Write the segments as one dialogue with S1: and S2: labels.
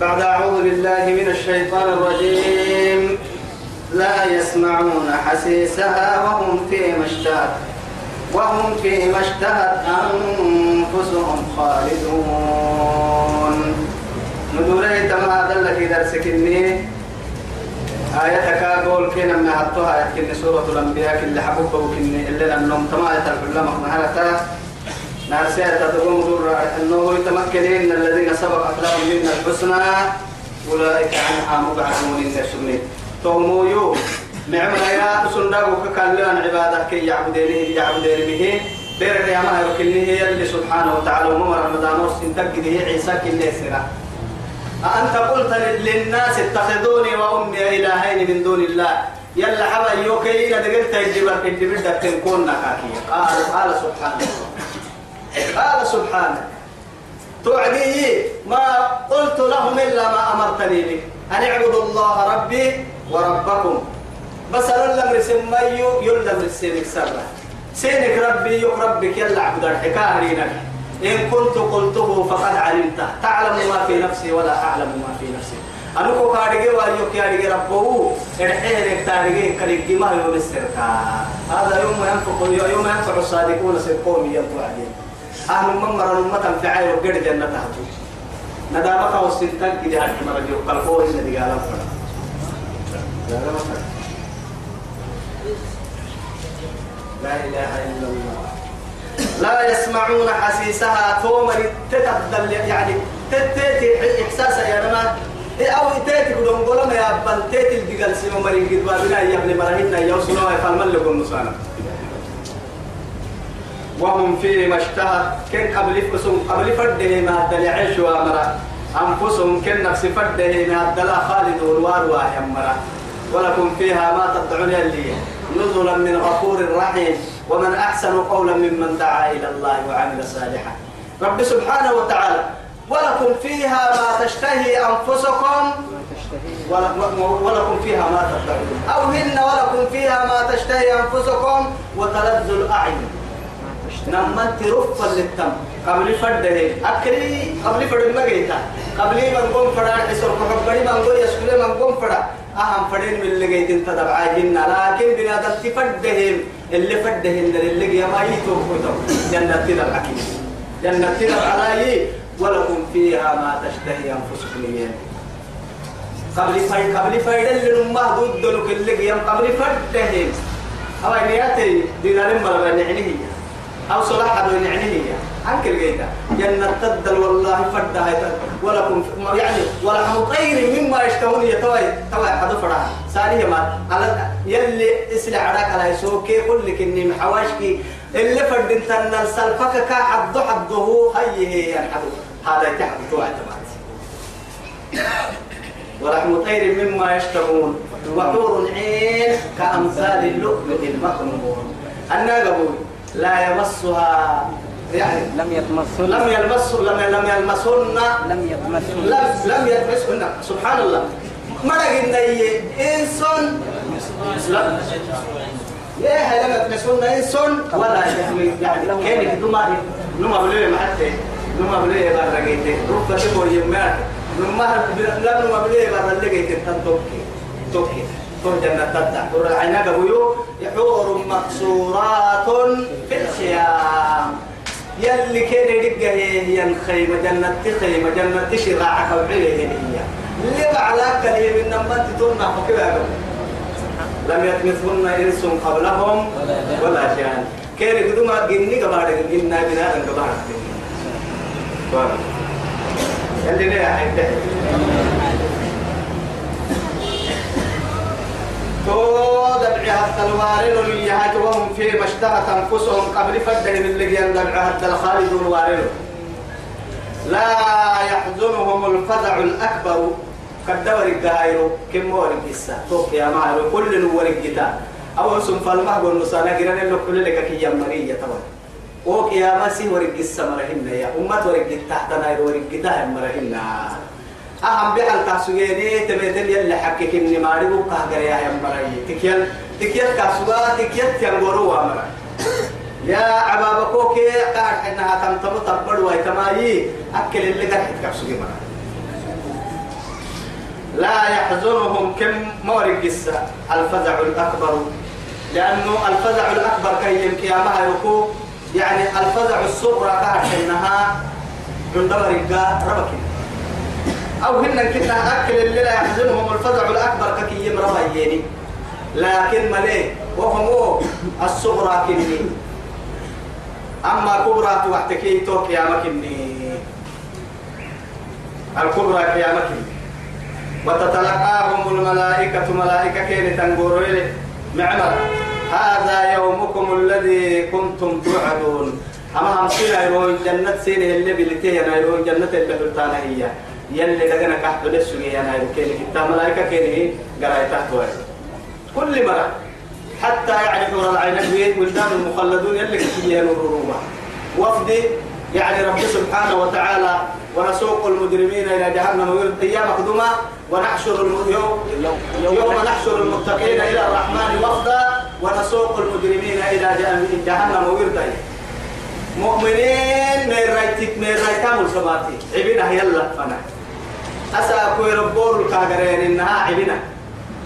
S1: بعد أعوذ بالله من الشيطان الرجيم. لا يسمعون حسيسها وهم فيما اشتهت وهم فيما اشتهت أنفسهم خالدون. ندوري تما دلك درسك إني آياتك أقول كنا من هاتوها يكن سورة الأنبياء كل حبوب وكن اللي لأنهم تما آيات العلماء مهلتا ناسية تقوم دور أنه يتمكنين الذين سبقت لهم منا الحسنى. أولئك عنها مبعثون إن سنين تومو يو. نعمنا يا سنداغو ككالان عبادك كي يعبدين يعبدين به. بيرك يا ما يركني هي اللي سبحانه وتعالى ومر رمضان ورسين تقدي عيسى كل سنة أنت قلت للناس اتخذوني وأمي إلهين من دون الله. يلا حبا يوكي إذا قلت الجبل الجبل تكون نكاكي قال قال سبحانه. قال سبحانه. توعدي ما قلت لهم إلا ما أمرتني به. أن اعبدوا الله ربي وربكم. بس أنا لم رسم ميو يلم رسمك سرة سينك ربي يك ربك يلا عبد الحكاية إن كنت قلته فقد علمته. تعلم ما في نفسي ولا أعلم ما في نفسي. أنا كو كارجي وأيو كارجي ربه. إرحيه كارجي كارجي ما يوم السرقة. هذا يوم ينفق يوم ينفع الصادقون سيقوم ينفع عليهم أهل ممر أمة في عين وقد جنة تهتو ندامك والسلطان كده هذه مرة جو. قلبه إن دي قال لا إله إلا الله. لا يسمعون حسيسها تومر تتبدل يعني تتتي إحساسها يا نما أو تاتي بدون قولنا يا بل تاتي الدجال سيما قد بابنا يا ابن مرهنا يوصلوا يفعل لكم نصانا وهم فيما اشتهت كن قبل فسهم قبل فرده ما الدل عيش وامرأ. أنفسهم كن نفس فرده ما الدل خالد والوار مرا ولكم فيها ما تدعون لي نزلا من غفور رحيم. ومن أحسن قولا ممن دعا إلى الله وعمل صالحا. رب سبحانه وتعالى ولكم فيها ما تشتهي أنفسكم. ولكم فيها ما تدعون. أو هن ولكم فيها ما تشتهي أنفسكم. وتلذ الأعين. نما تروف للتم قبل فرده أكري قبل فرد ما جيتا. قبل من قوم فرد حسر قبل من قوم يسكول من قوم فرد. أهم فردين من اللي جيتين تدبعاهن لكن بنادم تفردهم اللي فردهن اللي جي ما يتوقفتهم جنة تدبعكين جنة تدبعلاي ولكم فيها ما تشتهي أنفسكم قبل فرد قبل فرد اللي نما ضد لك اللي قبل فردهم أو نياتي دينار مرة نعنيه أو صلاح هذا يعني هي. عنك الجيدة جنة تدل والله فردها ولكم يعني ولحم طير مما يشتهون يتوي توي حد فرها ثانية ما على يلي اسلع عراك على يسوكي كل لك إني محواشكي. اللي فرد انت ان السلفك كا حد حده هي هي يعني هذا يتحد توي ولحم طير مما يشتهون. وحور عين كأمثال اللؤلؤ المكنون. الناقبون لا يمسها يعني
S2: لم يتمسن
S1: لم يلمسه لم لم يلمسهن.
S2: لم يتمسن
S1: لم لم يلمسهن. سبحان الله ما لقينا إنسان. لا. يا هلا لم يلمسهن إنسان ولا يعني كان نما بلوي ما حتى. نما بار لقيته رب تبو يمات نما لا نما بار لقيته تنتوكي توكي تو جنة تدع تور العناق بيو حور مقصورات في الخيام. يلي كان يدقى هي الخيمة جنة خيمة جنة شراعة وعليه هي اللي بعلاك اللي من نمت تورنا فكذا لم يتمثهن إنس قبلهم ولا جان. كان يقدوا ما جني قبارك جنة بناء قبارك. اللي ليه حيث تو دبعها الوارن اللي وهم في ما اشتهت انفسهم قبل فدهم اللي دبعها الخالد الوارن لا يحزنهم الفزع الأكبر. كالدور الجايرو كم ورق السا توك يا مالو كل ورق جتا أو سن فالمه قول نسانا جيران اللي كل لك كي يمرية طبعا وك يا مسي ورق السا مرهن يا أمة ورق جتا تحت ناير ورق جتا مرهن أهم بحال تاسويني تبيتل يلي حكيك إني ماري بوكا غريا يا مرأي تكيل تكيل كاسوا تكيل تيانغورو وامرا. يا عبابكوك قاعد إنها تمتم تبر ويتمايي أكل اللي قاعد كاسوي مرا. لا يحزنهم كم مورق الفزع الأكبر. لأنه الفزع الأكبر كي يمكيامها يركو يعني الفزع الصغرى كانت إنها عندما رقا ربكي. أو هن كنا أكل اللي لا يحزنهم الفزع الأكبر كي يمرضى يني لكن مليه وهم الصغرى كني. أما كبرى توحتكي توك يا مكني. الكبرى يا مكني. وتتلقاهم الملائكة ملائكة كين تنقروا معمر هذا يومكم الذي كنتم توعدون. أما هم سينا يروي جنة سينا اللي بلتيه أنا يروي جنة اللي بلتانا هي. يلي لقنا كحت لسوي أنا يروي كين كتا ملائكة كين قرأي تحت كل مرة حتى يعني حور العين ولدان المخلدون يلي كتير نور وفد يعني رب سبحانه وتعالى ونسوق المجرمين إلى جهنم ويوم أيام مقدمة ونحشر يوم, يوم نحشر المتقين إلى الرحمن وفدا ونسوق المجرمين إلى جهنم ويردا. مؤمنين من رايتك من رايتام السماتي عبنا يلا فنا أسا كوي ربور الكاغرين إنها عبنا.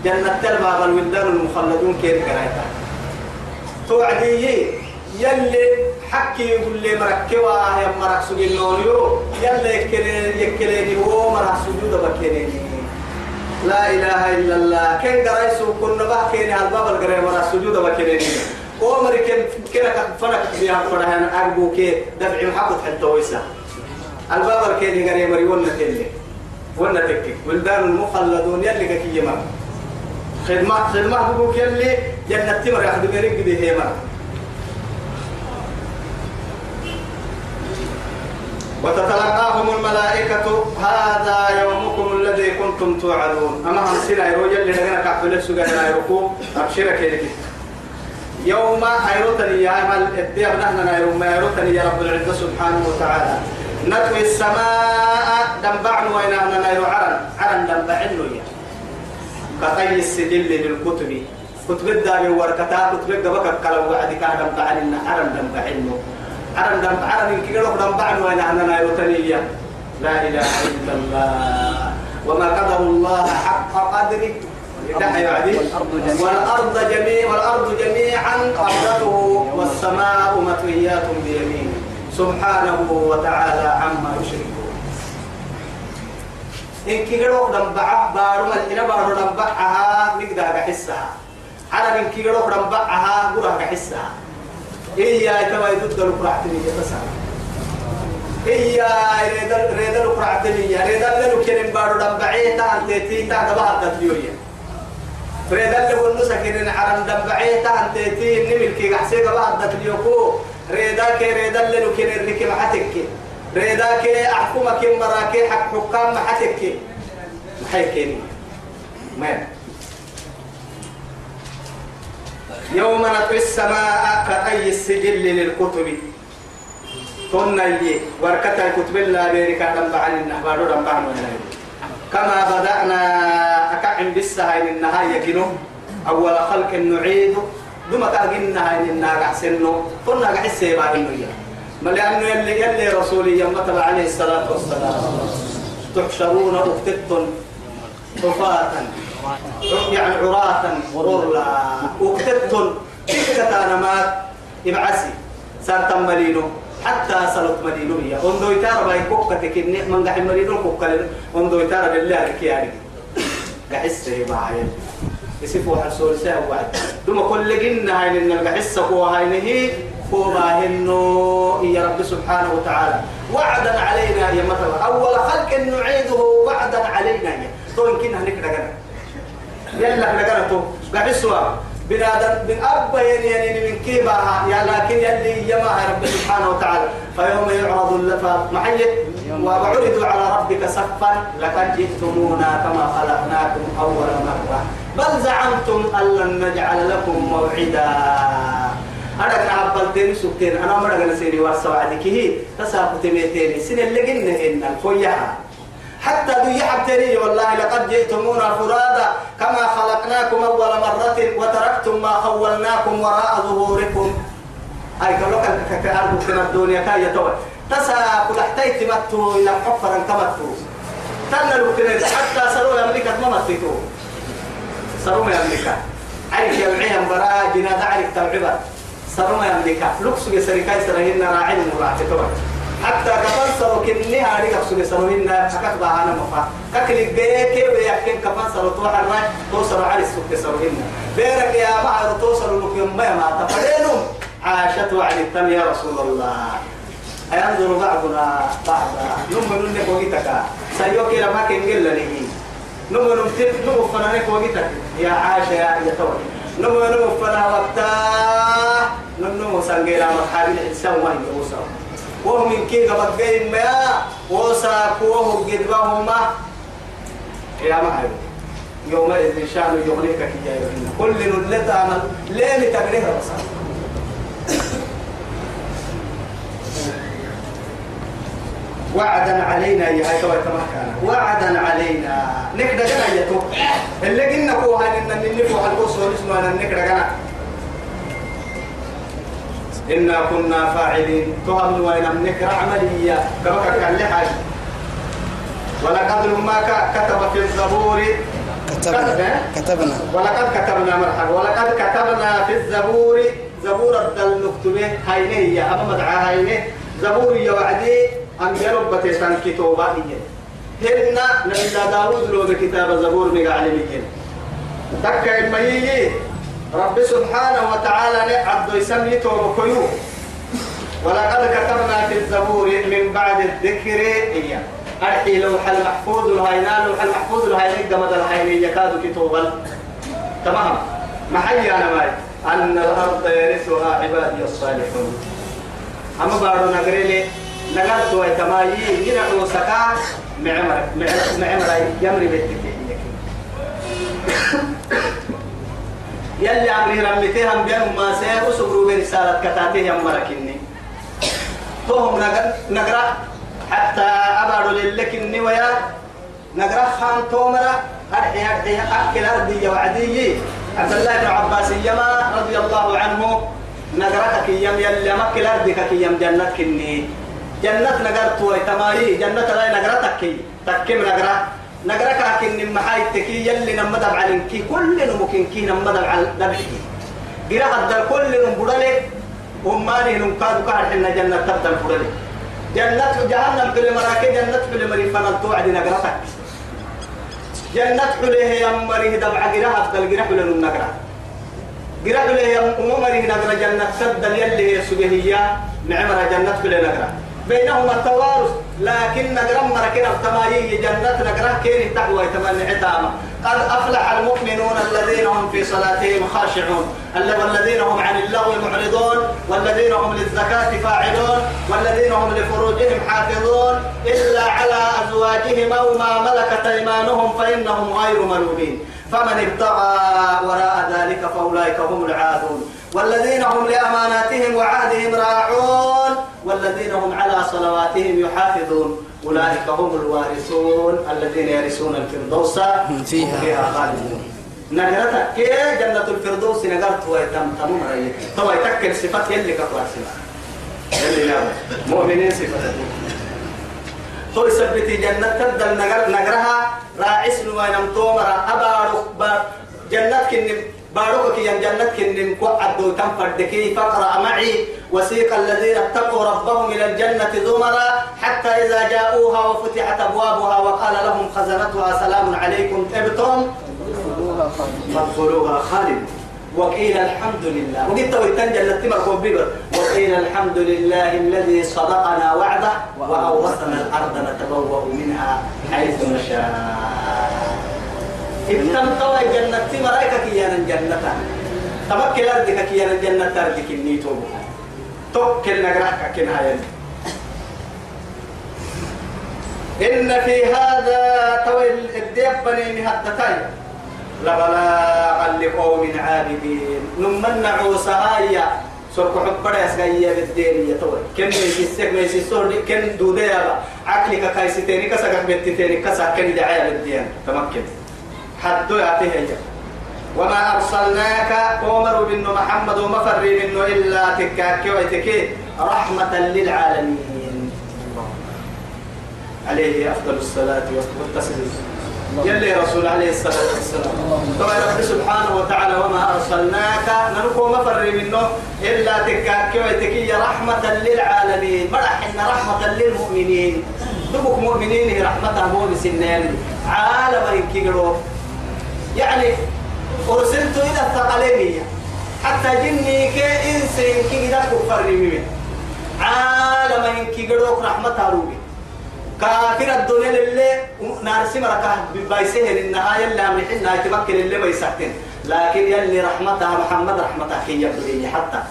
S1: جنة الباب الولدان المخلدون كيف كرايتا. توعدي يلي حكي يقول لي مركوا يا مرك سجين نوريو يلا يكلي يكلي هو مرك سجود بكيني. لا إله إلا الله. كن قرايسو كنا بحكيني الباب القراي مرك سجود بكيني. هو مرك كنا فرق بيها فرحان أرجو كي دفع محبط حتى ويسا. الباب الكيني قراي مري ولا ولا تكي. ولدان المخلدون يلي كي يمر. خدمة خدمة بقول يلي جنة تمر ياخذ هي مرة. وتتلقاهم الملائكة هذا يومكم الذي كنتم توعدون. أما هم سنة يروج اللي نغنى كعبل السجن يروكو؟ أبشرك يلي يوم أيروتني يا أمل الدير نحن نيروم ما أيروتني يا رب العزة سبحانه وتعالى. نتوي السماء دنبعن وين أنا نيرو عرن. عرن دنبعنو يا. كطي السجل للكتب. كتب الدار وركتا كتب الدبك الكلام وعدي كان دنبعن عرن دنبعنو عرن دم عرن إن كيلو دم بعد وين أنا يوتنية لا إله إلا الله. وما قدر الله حق قدره. والأرض جميع والأرض جميعا. قبضته. والسماء مطويات. سبحانه وتعالى عما يشركون. إن كيلو دم بعه بارو ملحنا بارو دم بعها نقدر حسها عرب إن كيلو دم بعها قرأ حسها إيا كما يدد القرعتني بس. إيا ريدا ريدا القرعتني ريدا لو كان بارو دم بعيتا أنت تي تا دبها تديوريا ريدا لو النسا كان عرم دم بعيتا أنت تي نمل كي حسي دبها تديوكو ريدا كي ريدا لو كان ريك محتك ريدا كي أحكمك مراكي حق حكام محتك محيكيني ما يوم نطوي السماء كأي السجل للكتب. كنا يجي وركتا الكتب الله بيرك دم بعن النحبار دم بعن كما بدأنا أكعم بالسهاين النهاية كنو. أول خلق نعيد. دم كأجنا هاي النهاية حسنو كنا قحس يبقى إنه ما لأنه يلي يلي رسولي يمتب عليه الصلاة والسلام تحشرون أكتبتم حفاة يعني عراة غرلا وكتبتن كيف كتانا ما يبعسي صار تمرينو حتى صلت مدينو هي وندو يتارا باي كوكا تكني من قاعد مرينو كوكا وندو يتارا بالله لك يعني قحس باعي يسيفوا حسول ساعة وعد دوما كل جنة هاي لأن القحسة هو هاي نهي هو باهنو يا رب سبحانه وتعالى. وعدا علينا يا مثلا. أول خلق نعيده وعدا علينا يا. تو يمكن هنك نقرأ يلا نقرأ قحسوا بنادم من أب يعني يعني من كيبها يا لكن يلي يما رب سبحانه وتعالى. فيوم يعرض اللفا محيط. وعرضوا على ربك صفا لقد جئتمونا كما خلقناكم أول مرة. بل زعمتم أن لن نجعل لكم موعدا. أنا كان عبالتين سكتين أنا مرة أنا سيري وارسا وعدك هي تساقط ميتين سن اللي قلنا إن الفويحة حتى ذي حبتني والله لقد جئتمونا فرادا. كما خلقناكم أول مرة وتركتم ما خولناكم وراء ظهوركم. أي كلوك كأرض كنا الدنيا كاية توي تسا كل احتيت متو إلى حفرا كمتو. تنا لو حتى سلوا يملك ما مسيتو سروا ما يملكا. عارف يمعيها برا جناد عارف تبعبا سروا ما يملكا. لوكس بسرقة سرهن راعي المراعي حتى كفن سرو كني هاري كفسو سروهن حكت بهانا مفا. ككل كيف يحكي كفن سرو توح الراي توصل على السوق سروهن بيرك يا ما توصل لك يوم ما تفرينهم عاشت وعد التم يا رسول الله. أينظر بعضنا بعضا. نم نم وقتك سيوك لما كن قل لي نم نم تب نم فنانك وقتك. يا عاشا يا يتوي نم نم فنا وقتا نم نم سنجيلا مرحبا الإنسان وهي يوصل. وهم من كي قبل جاي ما وسا كوه قدبهما يا ما يومئذ شأن يغنيك كي كل نلت عمل ليه لتقريها بس وعدا علينا يا هاي توي تمكنا وعدا علينا. نكدا جنا يتو اللي قلنا كو هاي ان ننفو على القصور اسمه أنا نكدا جنا. إنا كنا فاعلين. تهم وين نكرا عملية. كما كان لحاج. ولقد ما كتب في الزبور.
S2: كتبنا. كتبنا.
S1: ولقد كتبنا مرحبا. ولقد كتبنا في الزبور. زبور الدل نكتبه. هينه يا أما مدعا. هينه زبور يا وعدي. أن يربط سان كتوبة هن نبي داود لو بكتاب زبور مقع علمين تكا إما رب سبحانه وتعالى عبد يسمي توبكيو ولقد كتبنا في الزبور من بعد الذكر إياه. أرحي لوح المحفوظ الهينا لوح المحفوظ الهينا قمد الهينا يكاد كتوبا تمام؟ محي أنا ماي أن الأرض يرثها عبادي الصالحون. أما بارو نقريلي نقرت ويتمايي ينعو سكا معمر معمر يمري بالتكي يلي عمري رمتهم بيهم ما سير وسبروا برسالة كتاته يمركني فهم نقرأ حتى أبارو للكني ويا نقرأ خان تومرة أرحي أرحي أكل أرضي وعدي عبد الله بن عباس يما رضي الله عنه نقرأك يم يلي مكل أرضك يم جنة كني. جنة نقرت ويتماري جنة لا نقرأتك تكيم نقرأ نقرأك لكن محاي تكي يلي نمد على كي كل نمكن كي نمد على ذبحي قراءة الدل كل نمبرلي وماني نمكاد كار حنا جنة تبدأ الفرلي جنة جهنم كل مراكي جنة كل مري فنل توعد نقرأتك جنة كل هي مري دبع قراءة الدل قراءة كل نقرأ قراءة كل هي مري نقرأ جنة تبدأ يلي هي سبهية نعمها جنة كل نقرأ بينهما التوارث لكن نقرأ مركنا التمايي جنة نقرأ كين تقوى يتمنى عتامة. قد أفلح المؤمنون الذين هم في صلاتهم خاشعون. والذين هم عن اللغو معرضون والذين هم للزكاة فاعلون والذين هم لفروجهم حافظون. إلا على أزواجهم أو ما ملكت أيمانهم فإنهم غير ملومين. فمن ابتغى وراء ذلك فأولئك هم العادون. والذين هم لأماناتهم وعهدهم راعون. والذين هم على صلواتهم يحافظون. أولئك هم الوارثون الذين يرثون الفردوس.
S2: فيها,
S1: فيها خالدون. نقرتك كي جنة الفردوس نقرت ويتم تمام. رأيك طبعا يتكل صفات يلي كفار يلي نعم مؤمنين صفات. تو يثبتي جنة. تبدل نقرها. راعس وينم تومر. أبارك جنة كنم بارك يا جنة كن قعد تنفردكي فاقرأ معي. وسيق الذين اتقوا ربهم إلى الجنة زمرا حتى إذا جاءوها وفتحت أبوابها وقال لهم خزنتها سلام عليكم. تبتم فادخلوها خالد. وقيل الحمد لله. وقلت ويتن جنة تمر بيبر. وقيل الحمد لله الذي صدقنا وعده وأورثنا الأرض نتبوأ منها حيث نشاء. ابتم طوى جنة مرايك كيانا جنة تمكن أرضك كيانا جنة أرضك النيتو. توكل نقرأك كنها إن في هذا توي الديب بني مهدتين لبلاغا لقوم عابدين. نمن عوسها هي سرق حبر يسقيا بالدين يتوي كن يسيسك ما يسيسور كن دوديا عقلك كايستيني كسك بتتيني كسك كن دعايا بالدين تمكن. حدو يعطيه وما أرسلناك أمر بن محمد ومفر منه إلا تكاك ويتكي رحمة للعالمين. عليه أفضل الصلاة والتسليم. يلي رسول عليه الصلاة والسلام. طبعا رب سبحانه وتعالى وما أرسلناك ننكو مفر منه إلا تكاكي ويتكي رحمة للعالمين. مرح إن رحمة للمؤمنين. دبك مؤمنين رحمة مو بسنين. عالم ينكيرو يعني أرسلت إلى الثقلين. حتى جني كإنس ينكي إذا كفر منه عالم ينكيرو رحمة روبي كافر الدنيا اللي نارسي مركا بيسهل النهاية اللي عملنا يتمكن اللي بيسكتن لكن يلي رحمتها محمد رحمتها كي يبدو حتى.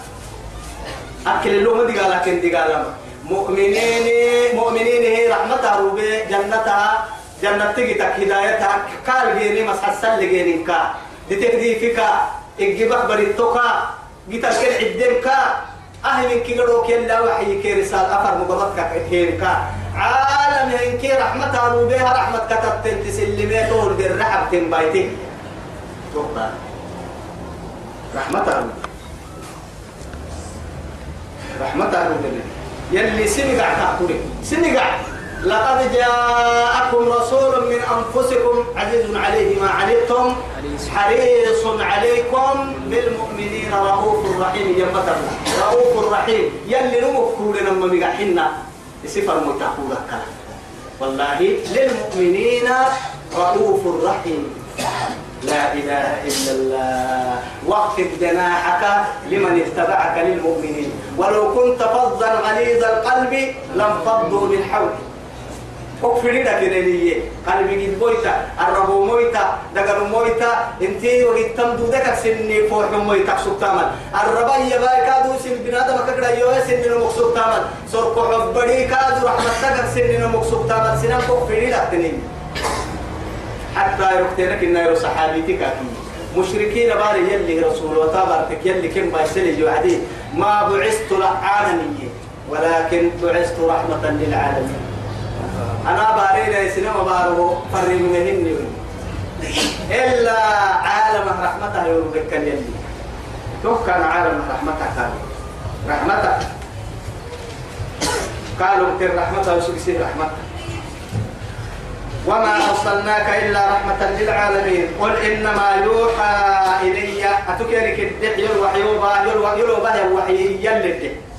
S1: أكل اللوم دي قال لكن دي قال مؤمنين مؤمنين رحمتها روبي جنتها جنة تجتك هدايتها قال جيني مسحسن لجيني كا دي تهدي فيك إجيبك بريتوكا جيتا كل عدين كا أهل من كي قالوا كلا وحي كي رسال أفر مقبضك كا عالم هنكي رحمة روبيها رحمة كتبت تسلمي تقول دي الرحب تنبايتي. توقع. روبي رحمة روبي يلي سنقع تأكلي. سنقع. لقد جاءكم رسول من أنفسكم عزيز عليه ما عنتم حريص عليكم بالمؤمنين رؤوف رحيم يمتر رؤوف رحيم. يلي نمك كولنا ممقحنا سفر متقولك والله للمؤمنين رؤوف رحيم. لا إله إلا الله. واخفض جناحك لمن اتبعك للمؤمنين. ولو كنت فظا غليظ القلب لانفضوا من حولك. أكفري لك نية قلبي قد مويتا الربو مويتا دقر مويتا انتي وقد تمدو دكك سني فوح مويتا سبتامل الربا يبا كادو سن بنادم كقرا يوه سن نمك سبتامل سرق حبري كادو رحمة دكك سن نمك سبتامل سنان أكفري لك نية حتى يركتنك النير صحابيتك أكيد مشركين باري يلي رسول وتابرتك يلي كم بايسلي جوعدي ما بعثت لعالمية ولكن بعثت رحمة للعالمين أنا بارينا يسنما بارو فري منهن إلا عالم رحمته يوبك يلي تو كان عالم رحمته كان. رحمته. قالوا تر رحمته وسكسي رحمته. وما أرسلناك إلا رحمة للعالمين. قل إنما يوحى إلي. أتكرك الدح يلوح يوبا يلوح يلوبا يوحي يلي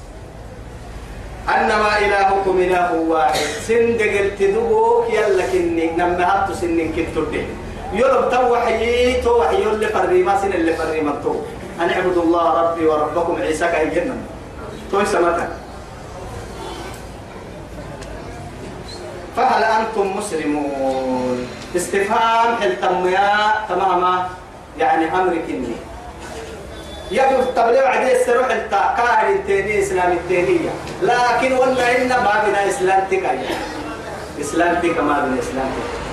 S1: أنما إلهكم إله واحد. سن دقلت دبوك يلا كني نما هاتو سن كنتو يلوب توحي توحي يلي فريما سن اللي فريما تو. أن اعبدوا الله ربي وربكم عيسى كأي جنة. توي سمتك فهل أنتم مسلمون؟ استفهام هل تميا تماما يعني أمر كني. يبدو التبليغ عدي السروح التاكار التاني إسلام التانية لكن ولا إن ما بنا إسلام تكاية إسلام تكا ما بنا إسلام تكا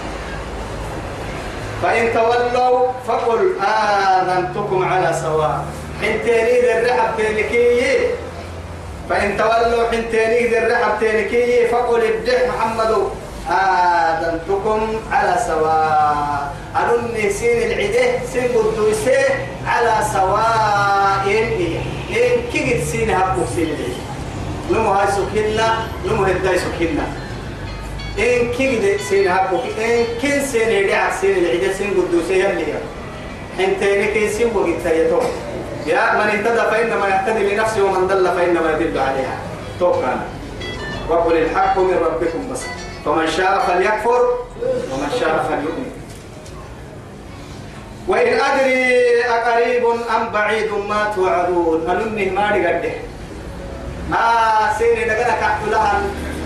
S1: فإن تولوا فقل آذنتكم على سواء حنتيني ذي الرحب تانيكي فإن تولوا حنتيني ذي الرحب تانيكي فقل ابدح محمد آذنتكم على سواء أنني سين العده سين قدوسي على سواء إن كيد سين هبو سين نمو هاي سكينا نمو هداي سكينا إن كيد سين هبو إن كين سين العده سين العده سين قدوسي يلي أنت كي سين وقت يتوم يا من اهتدى فإنما يهتدي لنفسه ومن ضل فإنما يدل عليها. توكل وقل الحق من ربكم بس. فمن شاء فليكفر ومن شاء فليؤمن. وإن أدري أقريب أم بعيد ما توعدون أنني ما رقده ما سيني دقنا كحت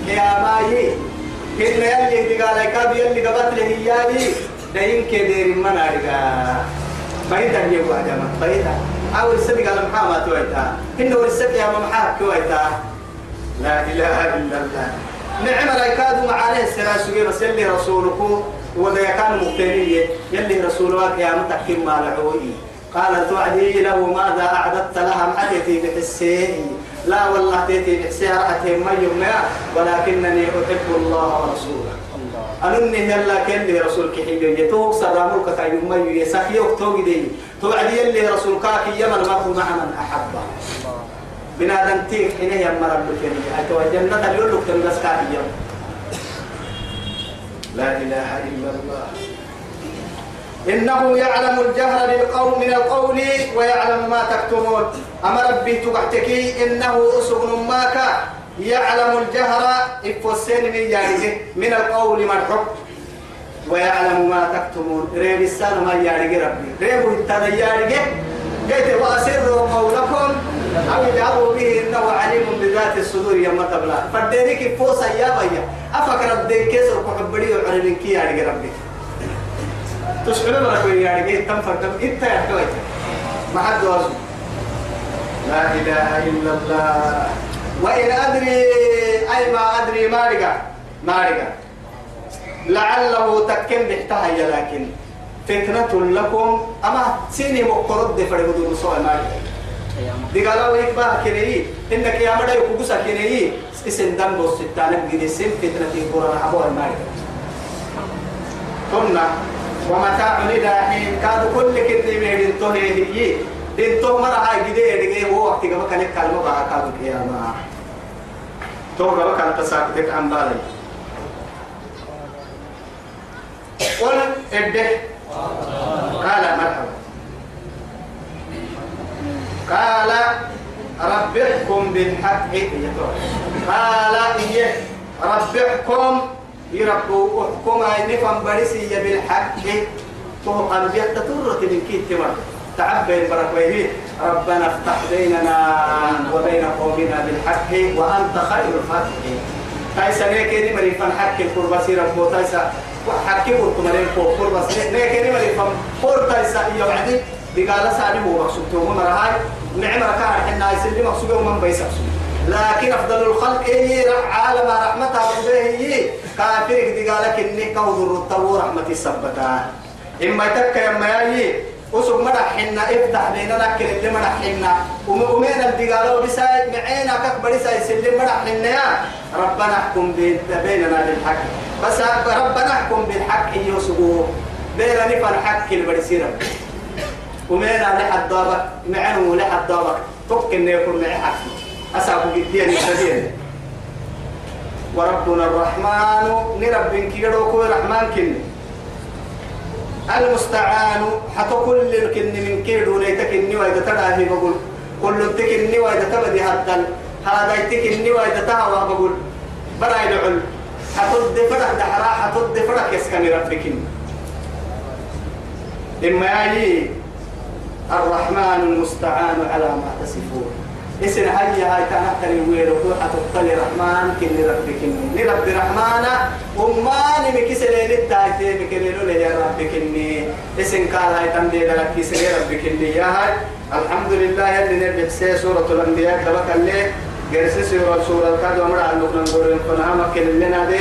S1: يا ماي إن يلي دي قال لك يلي قبت له يالي دين كدير من أرقا فايدا يبقى جمع فايدا أو السبق على محامة تويتا إنه السبق يا محاك تويتا لا إله إلا الله. نعم ريكاد معانيه السلاسل بس يلي رسولك وذا كان مقتنية يلي رسولك يا متكم ما لعوي قال توعدي له ماذا أعددت لها أتيتي بحسيه لا والله تيتي بحسيه رأتي ما يوم ولكنني أحب الله ورسوله. أنني يلا كان لي رسول كحيل يتوق سرامك كاي ما يسخي وقتوق دي توعدي يلي رسول كاك يمن ما هو مع من أحبه. بنادم تيك حين يمر البكري أتوا جنة اليولك تنبس كاك يوم لا إله إلا الله. إنه يعلم الجهر بالقول من القول ويعلم ما تكتمون. أما ربي تبعتكي إنه أسغن ماك. يعلم الجهر إفوسين من يارجه من القول مرحب ويعلم ما تكتمون. ريب السنة ما ربي. ريب التنى يارجه قلت وأسروا قولكم أو اجعلوا به إنه عليم بذات الصدور يا متبلا فدينك فوسا يا بيا. أفكر ربي كيسر كحبري وعلمين كي يارجه ربي. تشعر لك يا رجال تم فردم إنت يا حكويت ما حد واسو لا إله إلا الله. وإن أدري أي ما أدري ما رجع ما رجع. لعله تكن بحتها لكن. فتنة لكم. أما سيني مقرد دفر بدون سوى ما دي قالوا ويك بقى كني إنك يا مدى يكوكسا كني اسم دم بوس ستانك جدي سن فتنة القرآن حبوا المالك كنا ومتاع إلى حين كاد كل كدي من دنتوه هي دنتوه مرة هاي جدي دقي هو وقت كما كان كلمة بقى كاد القيامة. تو كما كان تساكتك عن بالي. قل إده قال مرحبا قال رب احكم بالحق قال إيه رب احكم يربو احكم نفهم برسي بالحق تو قلبي من كيت تعبين بركويه ربنا افتح بيننا وبين قومنا بالحق وأنت خير الفاتحين. تايسا نيكيني مريم فان حق القربة سيرا بو تايسا حكي قلت مريم فو قربة نيكيني مريم فان قر تايسا إيا وعدي بقال سالي هو مقصود توم مرهاي نعم ركار حنا يسلي مقصود ومن بيسقسود لكن أفضل الخلق إيه عالم رحمتها به كافر دي قالك إني كوذر الطو رحمة السبتا إما تك يما ياي وسوق مرحنا افتح بيننا نكر اللي مرحنا ومؤمن اللي قالوا بساي معينا كبر ساي سلم مرحنا يا. ربنا احكم بيننا بالحق. بس ربنا احكم بالحق يوسقوا بيننا نفر حق البرسيرة ومينا لحد ضابك معنو لحد ضابك فك إنه يكون معي حق أسابق الدين السبيل وربنا الرحمن نرب كيرو كل رحمن كن. المستعان حتى كل الكن من كيرو ليتكني وإذا تدعي بقول. كل تكني وإذا تبدي هدل. هذا يتكني وإذا تهوى بقول. براي العل حتد فرح دحرا حتد فرح يسكن ربكن إما يلي الرحمن المستعان على ما تصفون. اسم هيا هاي كانت تنوير وروح تقتل رحمن كن ربك كن رب رحمن وما نمك سلين التايتي بكنيلو له يا رب كني. اسم قال هاي تندي لك كسر رب كني. يا هاي الحمد لله اللي نبي سورة الأنبياء تبقى اللي جرس سورة سورة الكاد ومر على لقنا نقول فنها مكن لنا ده